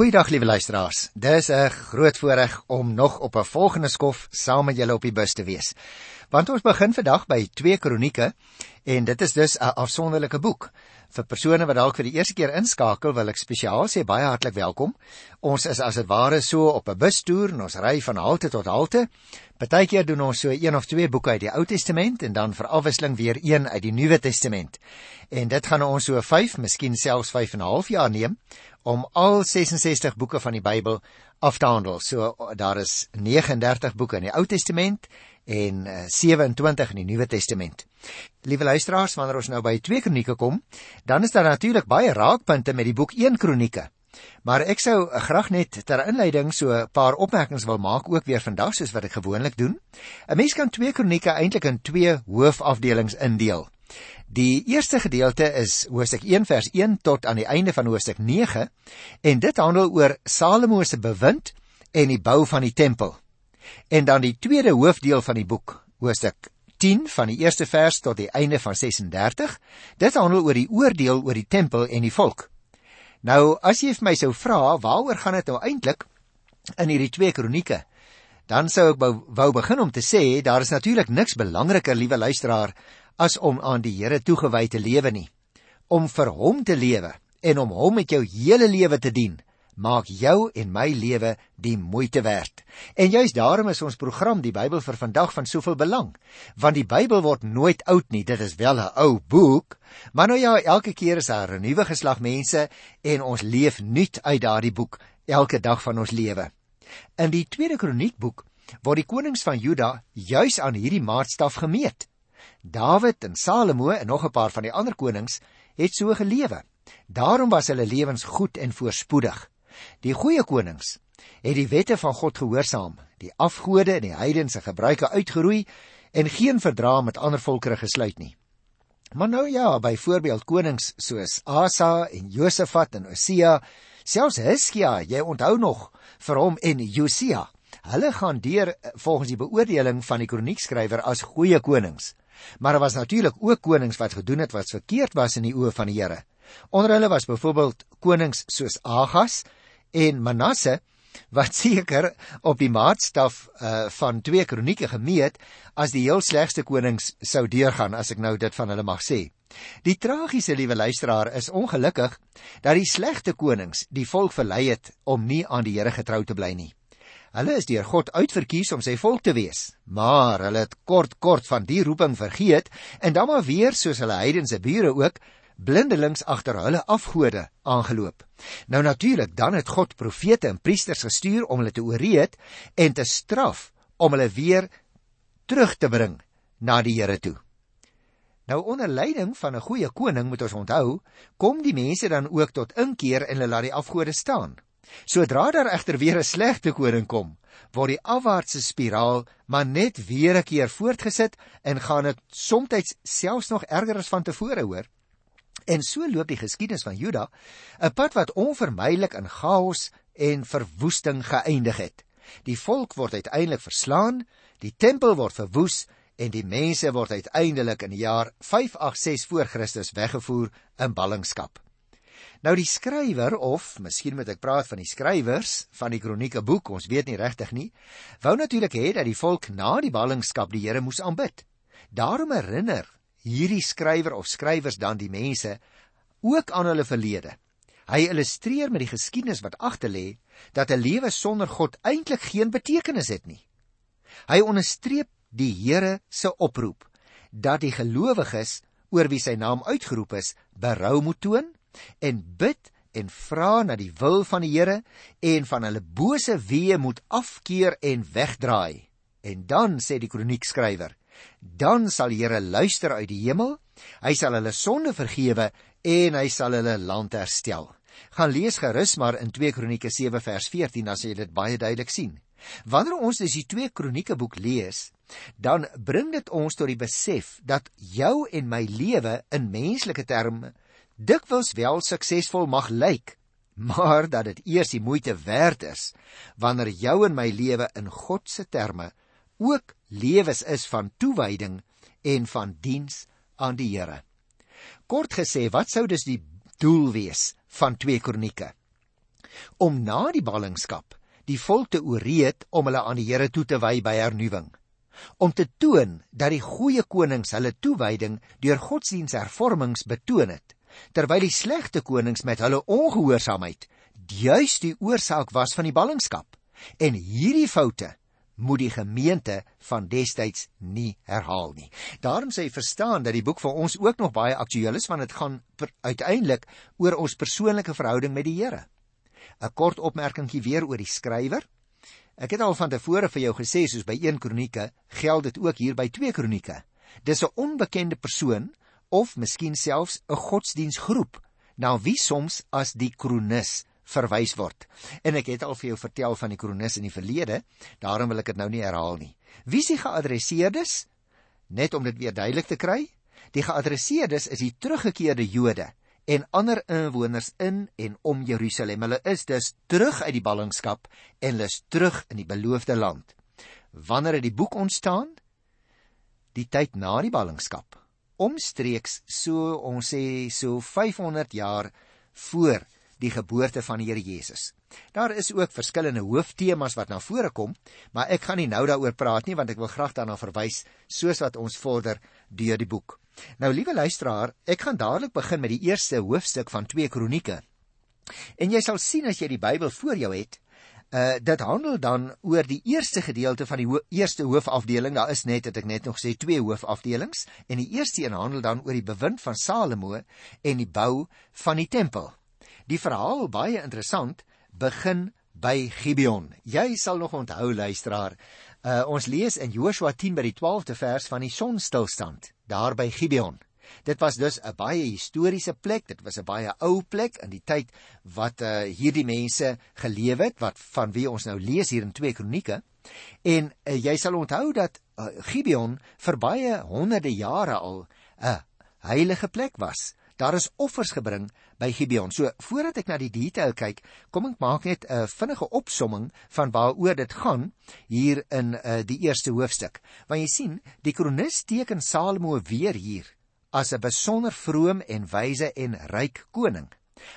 Goeiedag liewe luisteraars. Dis 'n groot voorreg om nog op 'n volgende skof saam met julle op die bus te wees. Want ons begin vandag by 2 Kronieke en dit is dus 'n afsonderlike boek. Vir persone wat dalk vir die eerste keer inskakel, wil ek spesiaal sê baie hartlik welkom. Ons is as dit ware so op 'n bustoer en ons ry van halte tot halte. Partykeer doen ons so een of twee boeke uit die Ou Testament en dan vir afwisseling weer een uit die Nuwe Testament. En dit gaan ons so 5, miskien selfs 5 en 'n half jaar neem om al 66 boeke van die Bybel af te handel. So daar is 39 boeke in die Ou Testament en 27 eh, in die Nuwe Testament. Liewe luisteraars, wanneer ons nou by 2 Kronieke kom, dan is daar natuurlik baie raakpunte met die boek 1 Kronieke. Maar ek sou graag net ter inleiding so 'n paar opmerkings wil maak ook weer vandag soos wat ek gewoonlik doen. 'n Mens kan 2 Kronieke eintlik in twee hoofafdelings indeel. Die eerste gedeelte is Hoofstuk 1 vers 1 tot aan die einde van Hoofstuk 9 en dit handel oor Salomo se bewind en die bou van die tempel. En dan die tweede hoofdeel van die boek, Hoofstuk 10 van die eerste vers tot die einde van 36, dit handel oor die oordeel oor die tempel en die volk. Nou, as jy vir my sou vra, waaroor gaan dit nou eintlik in hierdie twee kronieke? Dan sou ek wou begin om te sê daar is natuurlik niks belangriker, liewe luisteraar, as om aan die Here toegewy te lewe nie. Om vir hom te lewe en om hom met jou hele lewe te dien, maak jou en my lewe die moeite werd. En juist daarom is ons program die Bybel vir vandag van soveel belang, want die Bybel word nooit oud nie. Dit is wel 'n ou boek, maar nou ja, elke keer is daar 'n nuwe geslag mense en ons leef nuut uit daardie boek elke dag van ons lewe. In die Tweede Kroniekboek word die konings van Juda juis aan hierdie maatstaf gemeet. Dawid en Salomo en nog 'n paar van die ander konings het so gelewe. Daarom was hulle lewens goed en voorspoedig. Die goeie konings het die wette van God gehoorsaam, die afgode en die heidense gebruike uitgeroei en geen verdrag met ander volkere gesluit nie. Maar nou ja, byvoorbeeld konings soos Asa en Josafat en Osia, selfs Hiskia, jy onthou nog vir hom en Josia. Hulle gaan deur volgens die beoordeling van die kroniekskrywer as goeie konings. Maar daar was natuurlik ook konings wat gedoen het wat verkeerd was in die oë van die Here. Onder hulle was byvoorbeeld konings soos Agas en Manasse wat seker op die maatstaf uh, van twee kronieke gemeet as die heel slegste konings sou deurgaan as ek nou dit van hulle mag sê. Die tragiese liewe luisteraar is ongelukkig dat die slegte konings die volk verlei het om nie aan die Here getrou te bly nie. Hulle is deur God uitverkies om sy volk te wees, maar hulle het kort kort van die roeping vergeet en dan maar weer soos hulle heidense bure ook blindelings agter hulle afgode aangeloop. Nou natuurlik, dan het God profete en priesters gestuur om hulle te ooreed en te straf om hulle weer terug te bring na die Here toe. Nou onder leiding van 'n goeie koning moet ons onthou, kom die mense dan ook tot inkeer en hulle laat die afgode staan. Sodra daar egter weer 'n slegte koning kom, word die afwaartse spiraal maar net weer 'n keer voortgesit en gaan dit soms selfs nog erger as van tevore hoor. En so loop die geskiedenis van Juda, 'n pad wat onvermydelik in chaos en verwoesting geëindig het. Die volk word uiteindelik verslaan, die tempel word verwoes en die mense word uiteindelik in die jaar 586 voor Christus weggevoer in ballingskap. Nou die skrywer of miskien moet ek praat van die skrywers van die kronieke boek, ons weet nie regtig nie, wou natuurlik hê dat die volk na die ballingskap die Here moes aanbid. Daarom herinner hierdie skrywer of skrywers dan die mense ook aan hulle verlede. Hy illustreer met die geskiedenis wat agter lê dat 'n lewe sonder God eintlik geen betekenis het nie. Hy onderstreep die Here se oproep dat die gelowiges oor wie sy naam uitgeroep is, berou moet toon en bid en vra na die wil van die Here en van hulle bose weë moet afkeer en wegdraai. En dan sê die kroniekskrywer, dan sal die Here luister uit die hemel, hy sal hulle sonde vergewe en hy sal hulle land herstel. Gaan lees gerus maar in 2 Kronieke 7 vers 14 as jy dit baie duidelik sien. Wanneer ons dus die 2 Kronieke boek lees, dan bring dit ons tot die besef dat jou en my lewe in menslike terme dikwels wel suksesvol mag lyk, maar dat dit eers die moeite werd is wanneer jou en my lewe in God se terme ook lewens is van toewyding en van diens aan die Here. Kort gesê, wat sou dus die doel wees van 2 Kronieke? om na die ballingskap die volk te ooreed om hulle aan die Here toe te wy by hernuwing om te toon dat die goeie konings hulle toewyding deur godsdienshervormings betoon het terwyl die slegte konings met hulle ongehoorsaamheid juis die oorsaak was van die ballingskap en hierdie foute moet die gemeente van destyds nie herhaal nie. Daarom sê jy verstaan dat die boek vir ons ook nog baie aktueel is want dit gaan uiteindelik oor ons persoonlike verhouding met die Here. 'n Kort opmerkingie weer oor die skrywer. Ek het al van tevore vir jou gesê soos by 1 Kronieke, geld dit ook hier by 2 Kronieke. Dis 'n onbekende persoon of miskien selfs 'n godsdiensgroep na wie soms as die kronikus verwys word. En ek het al vir jou vertel van die kronikus in die verlede, daarom wil ek dit nou nie herhaal nie. Wie is die geadresseerdes? Net om dit weer duidelik te kry, die geadresseerdes is die teruggekeerde Jode en ander inwoners in en om Jerusalem. Hulle is dus terug uit die ballingskap en hulle is terug in die beloofde land. Wanneer het die boek ontstaan? Die tyd na die ballingskap. Omstreeks so ons sê so 500 jaar voor die geboorte van die Here Jesus. Daar is ook verskillende hooftemas wat na vore kom, maar ek gaan nie nou daaroor praat nie want ek wil graag daarna verwys soos wat ons vorder deur die boek. Nou liewe luisteraar, ek gaan dadelik begin met die eerste hoofstuk van 2 Kronieke. En jy sal sien as jy die Bybel voor jou het, uh dit handel dan oor die eerste gedeelte van die ho eerste hoofafdeling. Daar is net, het ek net nog sê, twee hoofafdelings en die eerste een handel dan oor die bewind van Salomo en die bou van die tempel. Die verhaal baie interessant begin by Gibeon. Jy sal nog onthou luisteraar. Uh, ons lees in Joshua 10 by die 12de vers van die sonstilstand daar by Gibeon. Dit was dus 'n baie historiese plek, dit was 'n baie ou plek in die tyd wat uh, hierdie mense geleef het wat van wie ons nou lees hier in 2 Kronieke. En uh, jy sal onthou dat uh, Gibeon vir baie honderde jare al 'n heilige plek was. Daar is offers gebring by Gibeon. So voordat ek na die detail kyk, kom ek maak net 'n uh, vinnige opsomming van waaroor dit gaan hier in uh, die eerste hoofstuk. Want jy sien, die kronikus teken Salomo weer hier as 'n besonder vroom en wyse en ryk koning.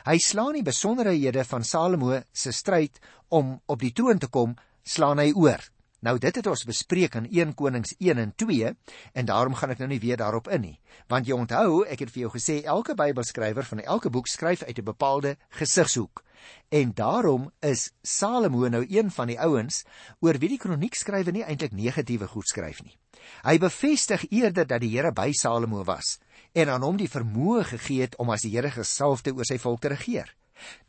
Hy slaan die besonderhede van Salomo se stryd om op die troon te kom, slaan hy oor. Nou dit het ons bespreek in 1 Konings 1 en 2 en daarom gaan ek nou nie weer daarop in nie. Want jy onthou, ek het vir jou gesê elke Bybelskrywer van elke boek skryf uit 'n bepaalde gesigshoek. En daarom is Salomo nou een van die ouens oor wie die kroniekskrywer nie eintlik negatiewe goed skryf nie. Hy bevestig eerder dat die Here by Salomo was en aan hom die vermoë gegee het om as die Here gesalfde oor sy volk te regeer.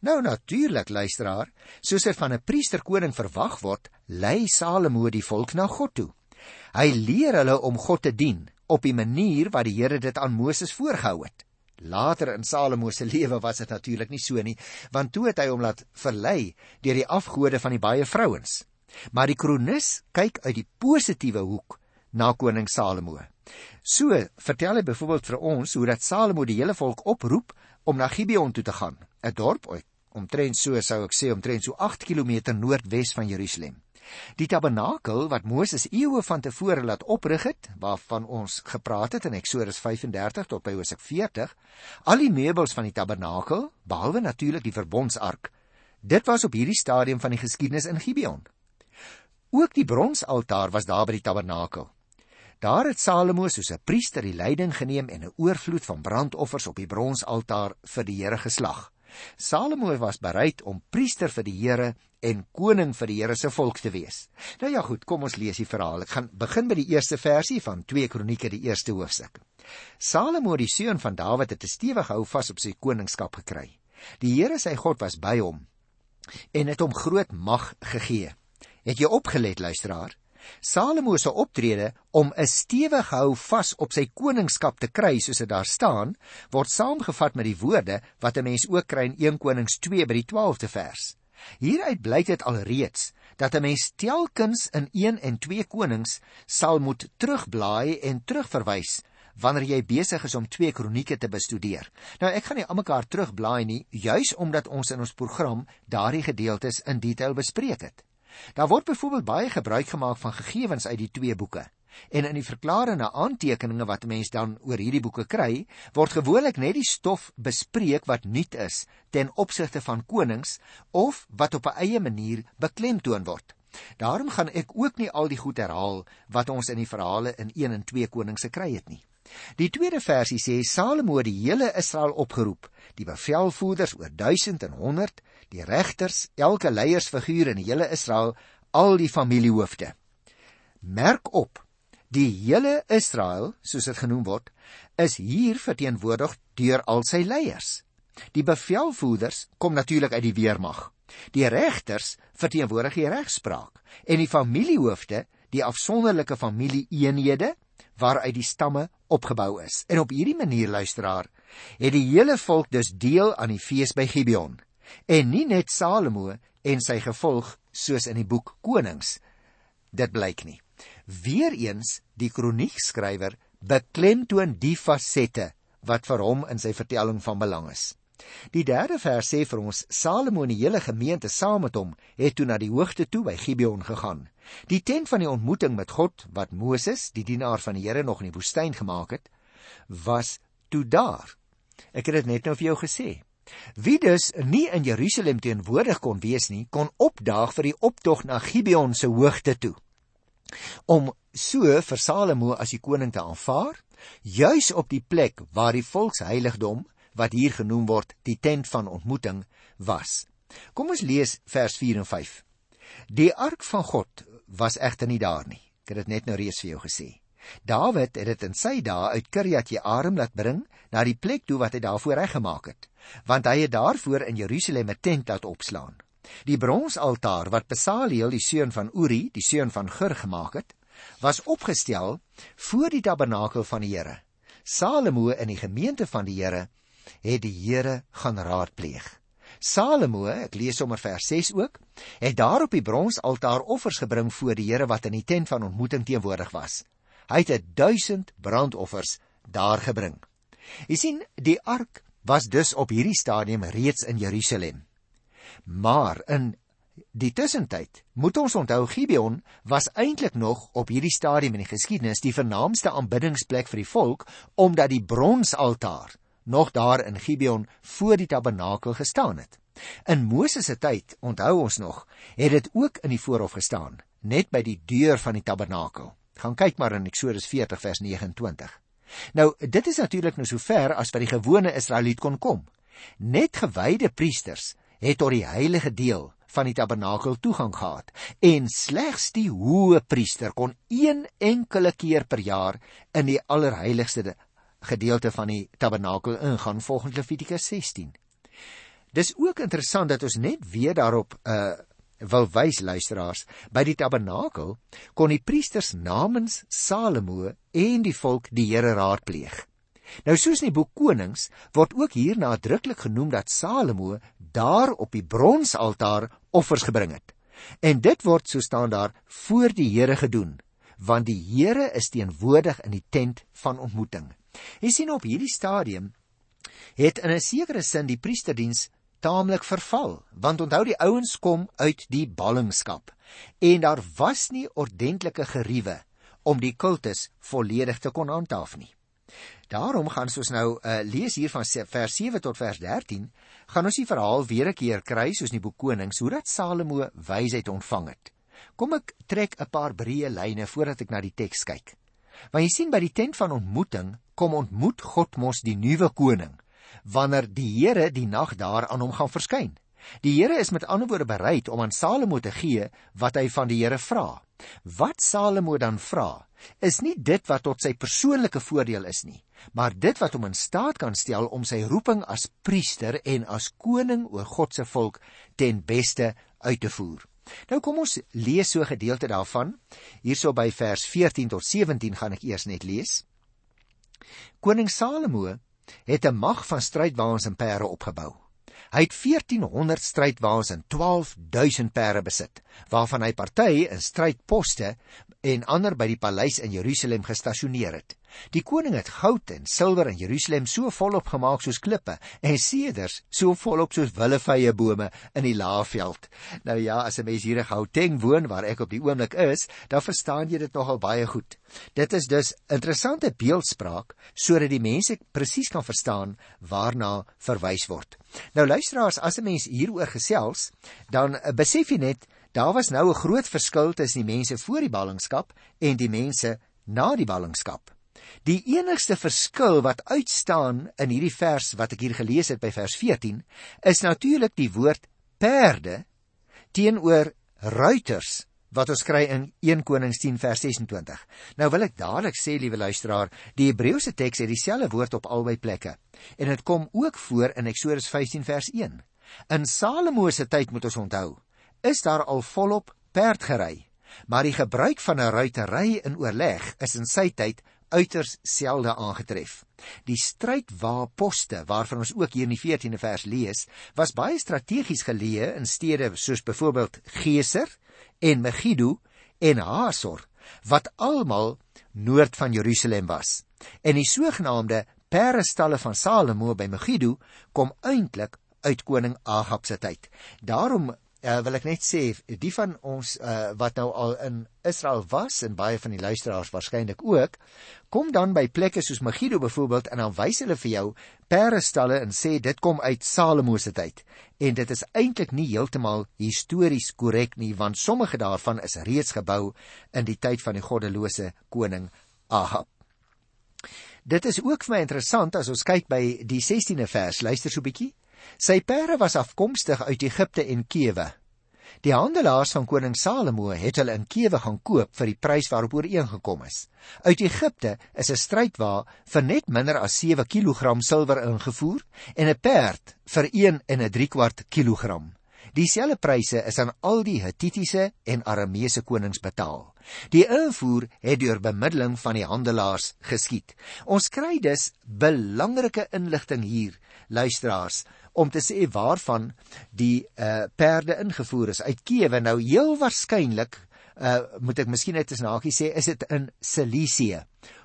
Nou natuurlik luisteraar, soos dit van 'n priesterkoning verwag word, lei Salomo die volk na God toe. Hy leer hulle om God te dien op die manier wat die Here dit aan Moses voorgehou het. Later in Salomo se lewe was dit natuurlik nie so nie, want toe het hy hom laat verlei deur die afgode van die baie vrouens. Maar die kronikus kyk uit die positiewe hoek na koning Salomo. So vertel hy byvoorbeeld vir ons hoe dat Salomo die hele volk oproep om na Gibeon toe te gaan, 'n dorp omtrent so sou ek sê omtrent so 8 km noordwes van Jerusalem. Die tabernakel wat Moses eeue van tevore laat oprig het, waarvan ons gepraat het in Eksodus 35 tot by Hosea 40, al die meubels van die tabernakel, behalwe natuurlik die verbondsark, dit was op hierdie stadium van die geskiedenis in Gibeon. Ook die bronsaltaar was daar by die tabernakel. Daar het Salomo soos 'n priester die leiding geneem en 'n oorvloed van brandoffers op die bronsaltaar vir die Here geslag. Salomo was bereid om priester vir die Here en koning vir die Here se volk te wees. Nou ja goed, kom ons lees die verhaal. Ek gaan begin by die eerste versie van 2 Kronieke die eerste hoofstuk. Salomo die seun van Dawid het 'n stewige hou vas op sy koningskap gekry. Die Here sy God was by hom en het hom groot mag gegee. Het jy opgelet luisteraar? Salomo se optrede om 'n stewige hou vas op sy koningskap te kry soos dit daar staan, word saamgevat met die woorde wat 'n mens ook kry in 1 Konings 2 by die 12de vers. Hieruit blyk dit alreeds dat 'n mens telkens in 1 en 2 Konings sal moet terugblaai en terugverwys wanneer jy besig is om 2 Kronieke te bestudeer. Nou ek gaan nie almekaar terugblaai nie, juis omdat ons in ons program daardie gedeeltes in detail bespreek het. Daar word byvoorbeeld baie gebruik gemaak van gegevens uit die twee boeke. En in die verklarende aantekeninge wat 'n mens dan oor hierdie boeke kry, word gewoonlik net die stof bespreek wat nuut is ten opsigte van konings of wat op 'n eie manier beklemtoon word. Daarom gaan ek ook nie al die goed herhaal wat ons in die verhale in 1 en 2 Konings gekry het nie. Die tweede versie sê Salomo het die hele Israel opgeroep, die bevelvoerders oor 1000 en 100, die regters, elke leiersfiguur in die hele Israel, al die familiehoofde. Merk op, die hele Israel, soos dit genoem word, is hier verteenwoordig deur al sy leiers. Die bevelvoerders kom natuurlik uit die weermag. Die regters verteenwoordig die regspraak en die familiehoofde, die afsonderlike familieeenhede waaruit die stamme opgebou is. En op hierdie manier luisteraar, het die hele volk dus deel aan die fees by Gibeon en nie net Salomo en sy gevolg soos in die boek Konings. Dit blyk nie. Weereens die kroniekskrywer beklemtoon die fasette wat vir hom in sy vertelling van belang is. Die derde vers sê vir ons Salomo en die hele gemeente saam met hom het toe na die hoogte toe by Gibeon gegaan. Die tent van die ontmoeting met God wat Moses, die dienaar van die Here nog in die woestyn gemaak het, was toe daar. Ek het dit net nou vir jou gesê. Wie dus nie in Jerusalem teenwoordig kon wees nie, kon opdaag vir die optog na Gibeon se hoogte toe. Om so vir Salomo as die koning te aanvaar, juis op die plek waar die volksheiligdom wat hier genoem word die tent van ontmoeting was. Kom ons lees vers 4 en 5. Die ark van God was egter nie daar nie. Ek het dit net nou reeds vir jou gesê. Dawid het dit in sy dae uit Kirjat Jearim laat bring na die plek toe wat hy daarvoor reggemaak het, want hy het daarvoor in Jerusalem 'n tent laat opslaan. Die bronsaltaar wat Besaliel, die seun van Uri, die seun van Gur gemaak het, was opgestel voor die tabernakel van die Here. Salomo in die gemeente van die Here het die Here gaan raadpleeg. Salomo, ek lees sommer vers 6 ook, het daar op die bronsaltaar offers gebring voor die Here wat in die tent van ontmoeting teenwoordig was. Hy het 1000 brandoffers daar gebring. Jy sien, die ark was dus op hierdie stadium reeds in Jerusalem. Maar in die tussentyd, moet ons onthou Gibeon was eintlik nog op hierdie stadium in die geskiedenis die vernaamste aanbiddingsplek vir die volk omdat die bronsaltaar nog daar in Gibeon voor die tabernakel gestaan het. In Moses se tyd, onthou ons nog, het dit ook in die voorhof gestaan, net by die deur van die tabernakel. Gaan kyk maar in Eksodus 40 vers 29. Nou, dit is natuurlik nou so ver as wat die gewone Israeliet kon kom. Net gewyde priesters het tot die heilige deel van die tabernakel toegang gehad en slegs die hoë priester kon een enkele keer per jaar in die allerheiligste gedeelte van die tabernakel ingaan volgens Levitikus 16. Dis ook interessant dat ons net weer daarop uh wil wys luisteraars by die tabernakel kon die priesters namens Salomo en die volk die Here raadpleeg. Nou soos in die boek Konings word ook hier nadruklik genoem dat Salomo daar op die bronsaltaar offers gebring het. En dit word so staan daar voor die Here gedoen, want die Here is teenwoordig in die tent van ontmoeting. Jy sien op hierdie stadium het in 'n sekere sin die priesterdiens taamlik verval, want onthou die ouens kom uit die ballingskap en daar was nie ordentlike geriewe om die kultus volledig te kon handhaaf nie. Daarom gaan ons nou uh, lees hier van vers 7 tot vers 13, gaan ons die verhaal weer 'n keer kry soos in die boek Konings hoe dat Salomo wysheid ontvang het. Kom ek trek 'n paar breë lyne voordat ek na die teks kyk. Want jy sien by die tent van ontmoeting kom ontmoet God mos die nuwe koning wanneer die Here die nag daar aan hom gaan verskyn. Die Here is met ander woorde bereid om aan Salomo te gee wat hy van die Here vra. Wat Salomo dan vra, is nie dit wat tot sy persoonlike voordeel is nie, maar dit wat hom in staat kan stel om sy roeping as priester en as koning oor God se volk ten beste uit te voer. Nou kom ons lees so 'n gedeelte daarvan. Hierso by vers 14 tot 17 gaan ek eers net lees. Koning Salomo het 'n mag van strydwaans en perde opgebou. Hy het 1400 strydwaans en 12000 perde besit, waarvan hy party in strydposte en ander by die paleis in Jerusalem gestasioneer het. Die koning het goud en silwer in Jerusalem so volop gemaak soos klippe en seders so volop soos willevye bome in die Laagveld. Nou ja, as 'n mens hier in Gauteng woon waar ek op die oomblik is, dan verstaan jy dit nogal baie goed. Dit is dus interessante beeldspraak sodat die mense presies kan verstaan waarna verwys word. Nou luisteraars, as 'n mens hieroor gesels, dan uh, besef jy net daar was nou 'n groot verskil tussen die mense voor die ballingskap en die mense na die ballingskap. Die enigste verskil wat uitstaan in hierdie vers wat ek hier gelees het by vers 14 is natuurlik die woord perde teenoor ruiters wat ons kry in 1 Konings 10 vers 26. Nou wil ek dadelik sê liewe luisteraar, die Hebreëse teks het dieselfde woord op albei plekke en dit kom ook voor in Eksodus 15 vers 1. In Salomo se tyd moet ons onthou, is daar al volop perdgery, maar die gebruik van 'n ruitery in oorleg is in sy tyd uiters selde aangetref. Die strydwaposte waarvan ons ook hier in die 14de vers lees, was baie strategies geleë in stede soos byvoorbeeld Geser en Megiddo en Hasor wat almal noord van Jerusalem was. En die sogenaamde perestalle van Salomo by Megiddo kom eintlik uit koning Ahab se tyd. Daarom uh, wil ek net sê die van ons uh, wat nou al in Israel was en baie van die luisteraars waarskynlik ook, kom dan by plekke soos Megiddo byvoorbeeld en dan wys hulle vir jou perestalle en sê dit kom uit Salomo se tyd. En dit is eintlik nie heeltemal histories korrek nie want sommige daarvan is reeds gebou in die tyd van die goddelose koning Ahab. Dit is ook vir my interessant as ons kyk by die 16de vers. Luister so 'n bietjie. Sy perde was afkomstig uit Egipte en Kewe. Die handelaars van koning Salomo het hulle in Kewe gaan koop vir die prys waarop ooreengekom is. Uit Egipte is 'n strydwa vir net minder as 7 kg silwer ingevoer en 'n perd vir 1 en 'n 3 kwart kilogram. Dieselfde pryse is aan al die Hittitiese en Arameese konings betaal. Die invoer het deur bemiddeling van die handelaars geskied. Ons kry dus belangrike inligting hier, luisteraars, om te sê waarvan die uh, perde ingevoer is uit Kiewe nou heel waarskynlik uh, moet ek miskien net 'n naakie sê is dit in Cilicië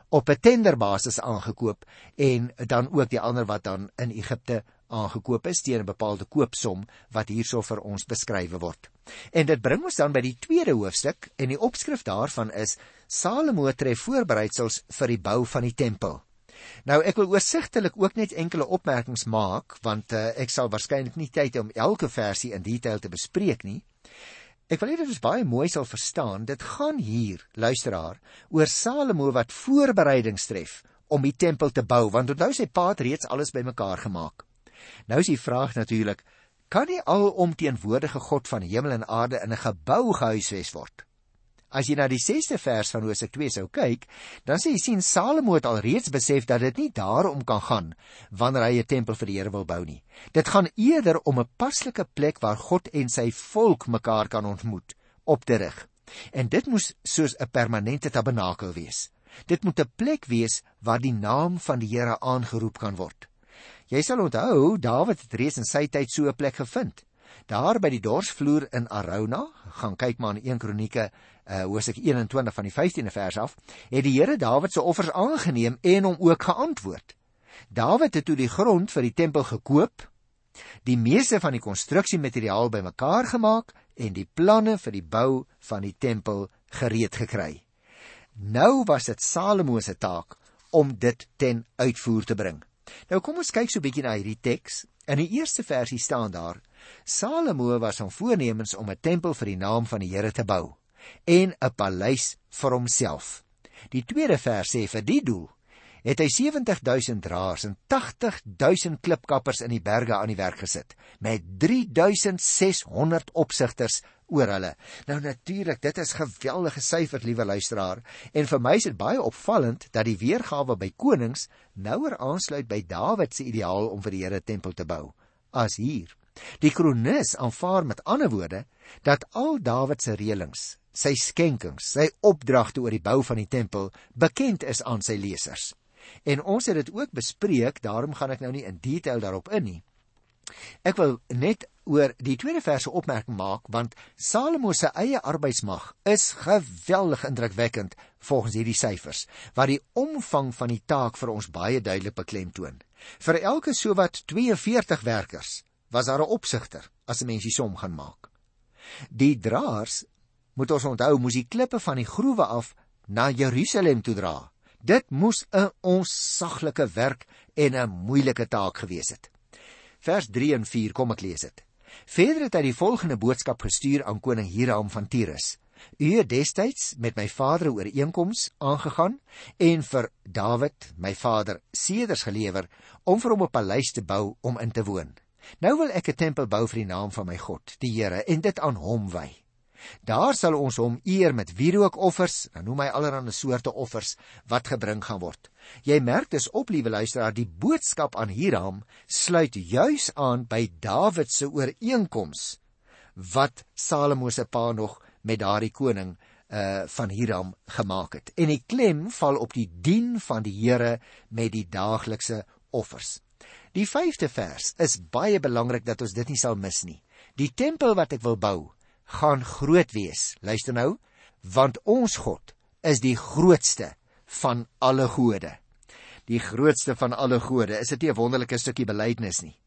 op 'n tenderbasis aangekoop en dan ook die ander wat dan in Egipte aangekoop is teen 'n bepaalde koopsom wat hierso vir ons beskryf word. En dit bring ons dan by die tweede hoofstuk en die opskrif daarvan is Salomo tref voorbereidsels vir die bou van die tempel. Nou ek wil oorsigtelik ook net enkele opmerkings maak want uh, ek sal waarskynlik nie tyd hê om elke versie in detail te bespreek nie. Ek wil hê dit is baie mooi sal verstaan. Dit gaan hier, luisteraar, oor Salomo wat voorbereidings tref om die tempel te bou want onthou sy pa het reeds alles bymekaar gemaak. Nou is die vraag natuurlik, kan nie alomteenwoordige God van hemel en aarde in 'n gebou gehuisves word? As jy na die 6ste vers van Hosea 2 sou kyk, dan sê jy sien Salomo het alreeds besef dat dit nie daarom kan gaan wanneer hy 'n tempel vir die Here wil bou nie. Dit gaan eerder om 'n paslike plek waar God en sy volk mekaar kan ontmoet op te rig. En dit moes soos 'n permanente tabernakel wees. Dit moet 'n plek wees waar die naam van die Here aangeroep kan word. Jy sal onthou Dawid het reeds in sy tyd so 'n plek gevind. Daar by die dorsvloer in Arauna, gaan kyk maar in 1 Kronieke uh Hosea 21 van die 15de vers af, het die Here Dawid se offers aangeneem en hom ook geantwoord. Dawid het toe die grond vir die tempel gekoop, die meeste van die konstruksiemateriaal bymekaar gemaak en die planne vir die bou van die tempel gereed gekry. Nou was dit Salomo se taak om dit ten uitvoer te bring. Nou kom ons kyk so 'n bietjie na hierdie teks. In die eerste versie staan daar: Salomo was van voornemens om 'n tempel vir die naam van die Here te bou en 'n paleis vir homself. Die tweede vers sê vir die doel het hy 70000 draers en 80000 klipkappers in die berge aan die werk gesit met 3600 opsigters oor hulle. Nou natuurlik, dit is geweldige syfers, liewe luisteraar, en vir my is dit baie opvallend dat die weergawe by konings nouer aansluit by Dawid se ideaal om vir die Here tempel te bou as hier. Die kronikus aanvaar met ander woorde dat al Dawid se reëlings sy skenkings, sy opdragte oor die bou van die tempel bekend is aan sy lesers. En ons het dit ook bespreek, daarom gaan ek nou nie in detail daarop in nie. Ek wil net oor die tweede vers 'n opmerking maak want Salomo se eie arbeidsmag is geweldig indrukwekkend volgens hierdie syfers wat die omvang van die taak vir ons baie duidelik beklemtoon. Vir elke sowat 42 werkers was daar 'n opsigter as 'n mens die som gaan maak. Die draers moet ons onthou moes die klippe van die groewe af na Jerusalem toe dra. Dit moes 'n onsaglike werk en 'n moeilike taak gewees het. Vers 3 en 4 kom ek lees dit. Verder het hy die volgende boodskap gestuur aan koning Hiram van Tyrus. U het destyds met my vader ooreenkoms aangegaan en vir Dawid, my vader, seders gelewer om vir hom 'n paleis te bou om in te woon. Nou wil ek 'n tempel bou vir die naam van my God, die Here, en dit aan hom wy. Daar sal ons hom eer met wierookoffers, dan noem hy allerlei soorte offers wat gebring gaan word. Jy merk dus op, liewe luisteraar, die boodskap aan Hiram sluit juis aan by Dawid se ooreenkoms wat Salomo se pa nog met daardie koning uh van Hiram gemaak het. En die klem val op die dien van die Here met die daaglikse offers. Die 5de vers is baie belangrik dat ons dit nie sal mis nie. Die tempel wat ek wil bou, gaan groot wees. Luister nou, want ons God is die grootste van alle gode. Die grootste van alle gode. Is dit nie 'n wonderlike stukkie belydenis nie?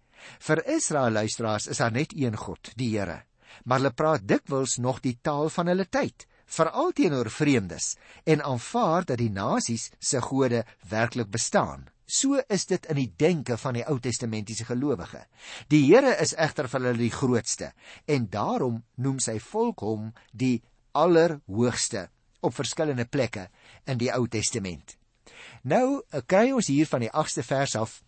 Vir Israel luisteraars is daar net een God, die Here. Maar hulle praat dikwels nog die taal van hulle tyd, veral teenoor vreemdes en aanvaar dat die nasies se gode werklik bestaan. So is dit in die denke van die Ou Testamentiese gelowige. Die Here is egter vir hulle die grootste en daarom noem sy volk hom die allerhoogste op verskillende plekke in die Ou Testament. Nou eh, kry ons hier van die 8ste vers af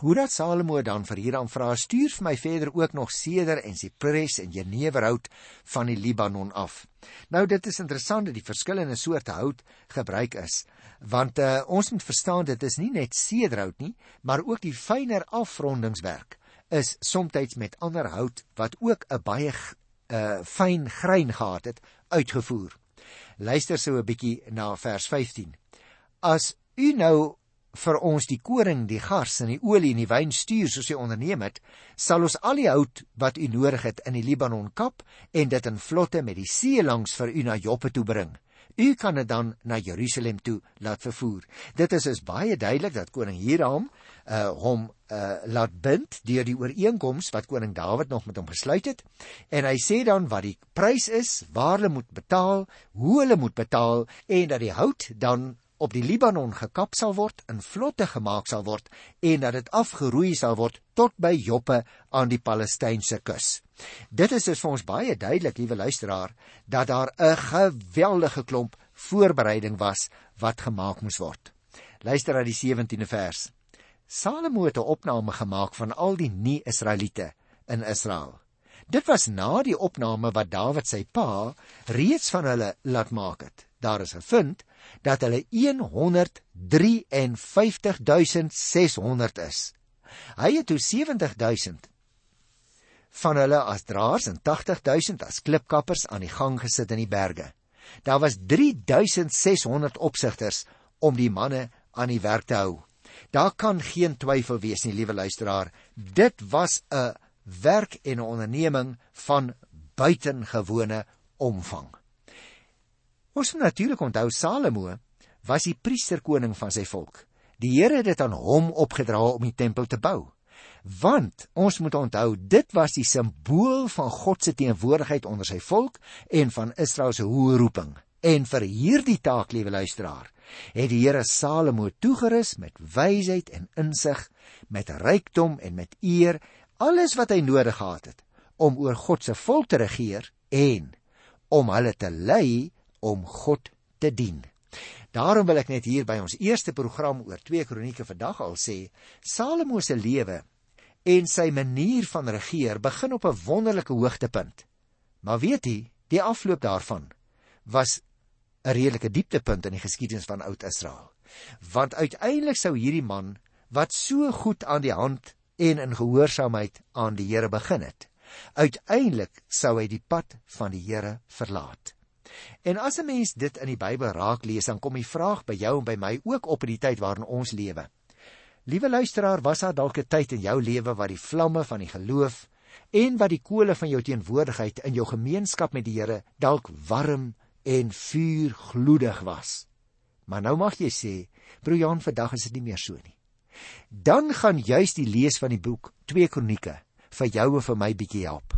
hoe dat Salomo dan vir Hiram vra stuur vir my verder ook nog seder en sipres en jeneverhout van die Libanon af. Nou dit is interessant dat die verskillende soorte hout gebruik is want uh, ons moet verstaan dit is nie net sederhout nie maar ook die fyner afrondingswerk is soms met ander hout wat ook 'n baie uh, fyn grein gehad het uitgevoer. Luister so 'n bietjie na vers 15. As u nou vir ons die koring, die gars en die olie en die wyn stuur soos jy onderneem het, sal ons al die hout wat u nodig het in die Libanon kap en dit in vlotte met die see langs vir u na Joppe toe bring. U kan dit dan na Jerusalem toe laat vervoer. Dit is is baie duidelik dat koning Hiram uh hom uh laat bind deur die ooreenkoms wat koning Dawid nog met hom gesluit het en hy sê dan wat die prys is, waar hulle moet betaal, hoe hulle moet betaal en dat die hout dan op die Libanon gekap sal word, in vlotte gemaak sal word en dat dit afgeroei sal word tot by Joppe aan die Palestynse kus. Dit is dus vir ons baie duidelik, liewe luisteraar, dat daar 'n geweldige klomp voorbereiding was wat gemaak moes word. Luister na die 17de vers. Salomo het 'n opname gemaak van al die nie-Israeliete in Israel. Dit was na die opname wat Dawid sy pa reeds van hulle laat maak het. Daar is gevind dat hulle 153600 is. Hy het toe 70000 van hulle as draers en 80000 as klipkappers aan die gang gesit in die berge. Daar was 3600 opsigters om die manne aan die werk te hou. Daar kan geen twyfel wees nie, liewe luisteraar, dit was 'n werk en 'n onderneming van buitengewone omvang. Ons moet natuurlik onthou Salomo was die priesterkoning van sy volk. Die Here het dit aan hom opgedra om die tempel te bou. Want ons moet onthou dit was die simbool van God se teenwoordigheid onder sy volk en van Israel se hoë roeping. En vir hierdie taak, liewe luisteraar, het die Here Salomo toegerus met wysheid en insig, met rykdom en met eer, alles wat hy nodig gehad het om oor God se volk te regeer en om hulle te lei om God te dien. Daarom wil ek net hier by ons eerste program oor 2 Kronieke vandag al sê, Salomo se lewe en sy manier van regeer begin op 'n wonderlike hoogtepunt. Maar weet jy, die afloop daarvan was 'n redelike dieptepunt in die geskiedenis van Oud Israel. Want uiteindelik sou hierdie man wat so goed aan die hand en in gehoorsaamheid aan die Here begin het, uiteindelik sou hy die pad van die Here verlaat. En as 'n mens dit in die Bybel raak lees, dan kom die vraag by jou en by my ook op in die tyd waarin ons lewe. Liewe luisteraar, was daar dalk 'n tyd in jou lewe waar die vlamme van die geloof en wat die kole van jou teenwoordigheid in jou gemeenskap met die Here dalk warm en vuurgloedig was. Maar nou mag jy sê, broer Jan, vandag is dit nie meer so nie. Dan gaan juis die lees van die boek 2 Kronieke vir jou en vir my bietjie help.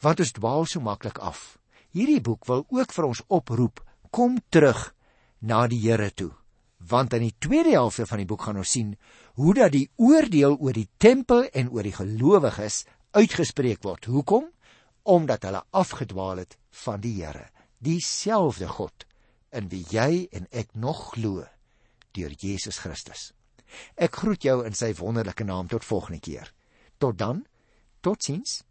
Want ons dwaal so maklik af. Hierdie boek wil ook vir ons oproep, kom terug na die Here toe. Want in die tweede helfte van die boek gaan ons sien hoe dat die oordeel oor die tempel en oor die gelowiges uitgespreek word. Hoekom? Omdat hulle afgedwaal het van die Here, dieselfde God in wie jy en ek nog glo deur Jesus Christus. Ek groet jou in sy wonderlike naam tot volgende keer. Tot dan. Totsiens.